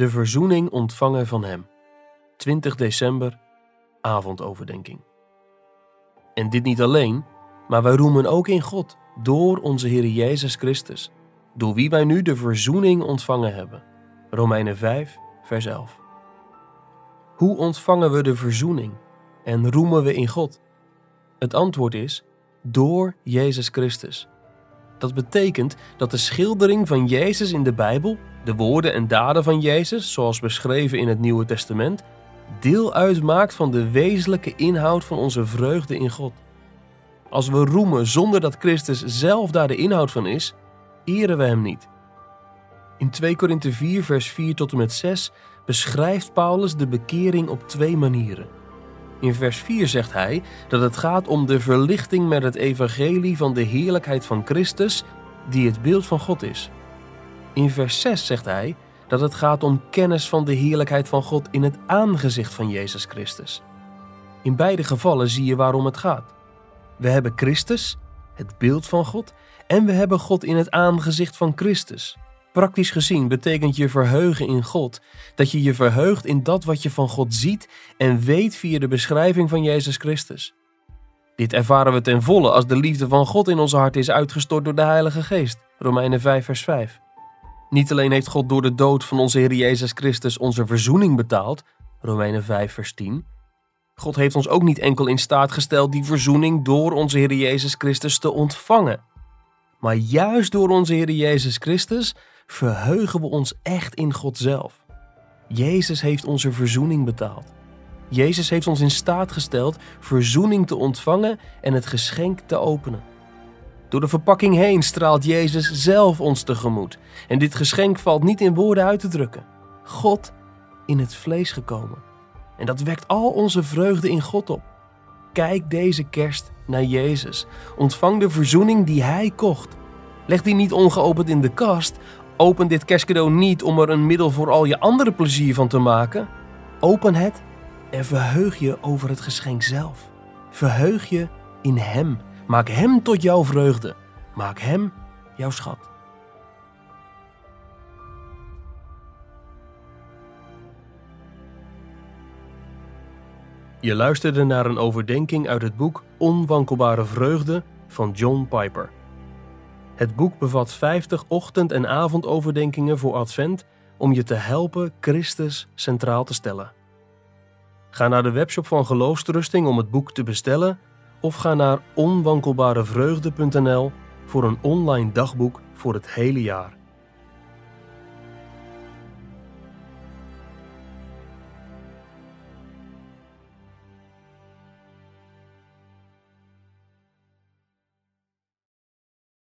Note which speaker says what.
Speaker 1: De verzoening ontvangen van Hem. 20 december, avondoverdenking. En dit niet alleen, maar wij roemen ook in God door onze Heer Jezus Christus, door wie wij nu de verzoening ontvangen hebben. Romeinen 5, vers 11. Hoe ontvangen we de verzoening en roemen we in God? Het antwoord is door Jezus Christus. Dat betekent dat de schildering van Jezus in de Bijbel, de woorden en daden van Jezus, zoals beschreven in het Nieuwe Testament, deel uitmaakt van de wezenlijke inhoud van onze vreugde in God. Als we roemen zonder dat Christus zelf daar de inhoud van is, eren we Hem niet. In 2 Korinthe 4, vers 4 tot en met 6 beschrijft Paulus de bekering op twee manieren. In vers 4 zegt hij dat het gaat om de verlichting met het evangelie van de heerlijkheid van Christus, die het beeld van God is. In vers 6 zegt hij dat het gaat om kennis van de heerlijkheid van God in het aangezicht van Jezus Christus. In beide gevallen zie je waarom het gaat. We hebben Christus, het beeld van God, en we hebben God in het aangezicht van Christus. Praktisch gezien betekent je verheugen in God dat je je verheugt in dat wat je van God ziet en weet via de beschrijving van Jezus Christus. Dit ervaren we ten volle als de liefde van God in ons hart is uitgestort door de Heilige Geest. Romeinen 5, vers 5. Niet alleen heeft God door de dood van onze Heer Jezus Christus onze verzoening betaald. Romeinen 5, vers 10. God heeft ons ook niet enkel in staat gesteld die verzoening door onze Heer Jezus Christus te ontvangen. Maar juist door onze Heer Jezus Christus verheugen we ons echt in God zelf. Jezus heeft onze verzoening betaald. Jezus heeft ons in staat gesteld verzoening te ontvangen en het geschenk te openen. Door de verpakking heen straalt Jezus zelf ons tegemoet. En dit geschenk valt niet in woorden uit te drukken. God in het vlees gekomen. En dat wekt al onze vreugde in God op. Kijk deze kerst naar Jezus. Ontvang de verzoening die Hij kocht. Leg die niet ongeopend in de kast. Open dit kerstcadeau niet om er een middel voor al je andere plezier van te maken. Open het en verheug je over het geschenk zelf. Verheug je in Hem. Maak Hem tot jouw vreugde. Maak Hem jouw schat. Je luisterde naar een overdenking uit het boek Onwankelbare Vreugde van John Piper. Het boek bevat 50 ochtend- en avondoverdenkingen voor Advent om je te helpen Christus centraal te stellen. Ga naar de webshop van Geloofsterusting om het boek te bestellen of ga naar onwankelbarevreugde.nl voor een online dagboek voor het hele jaar.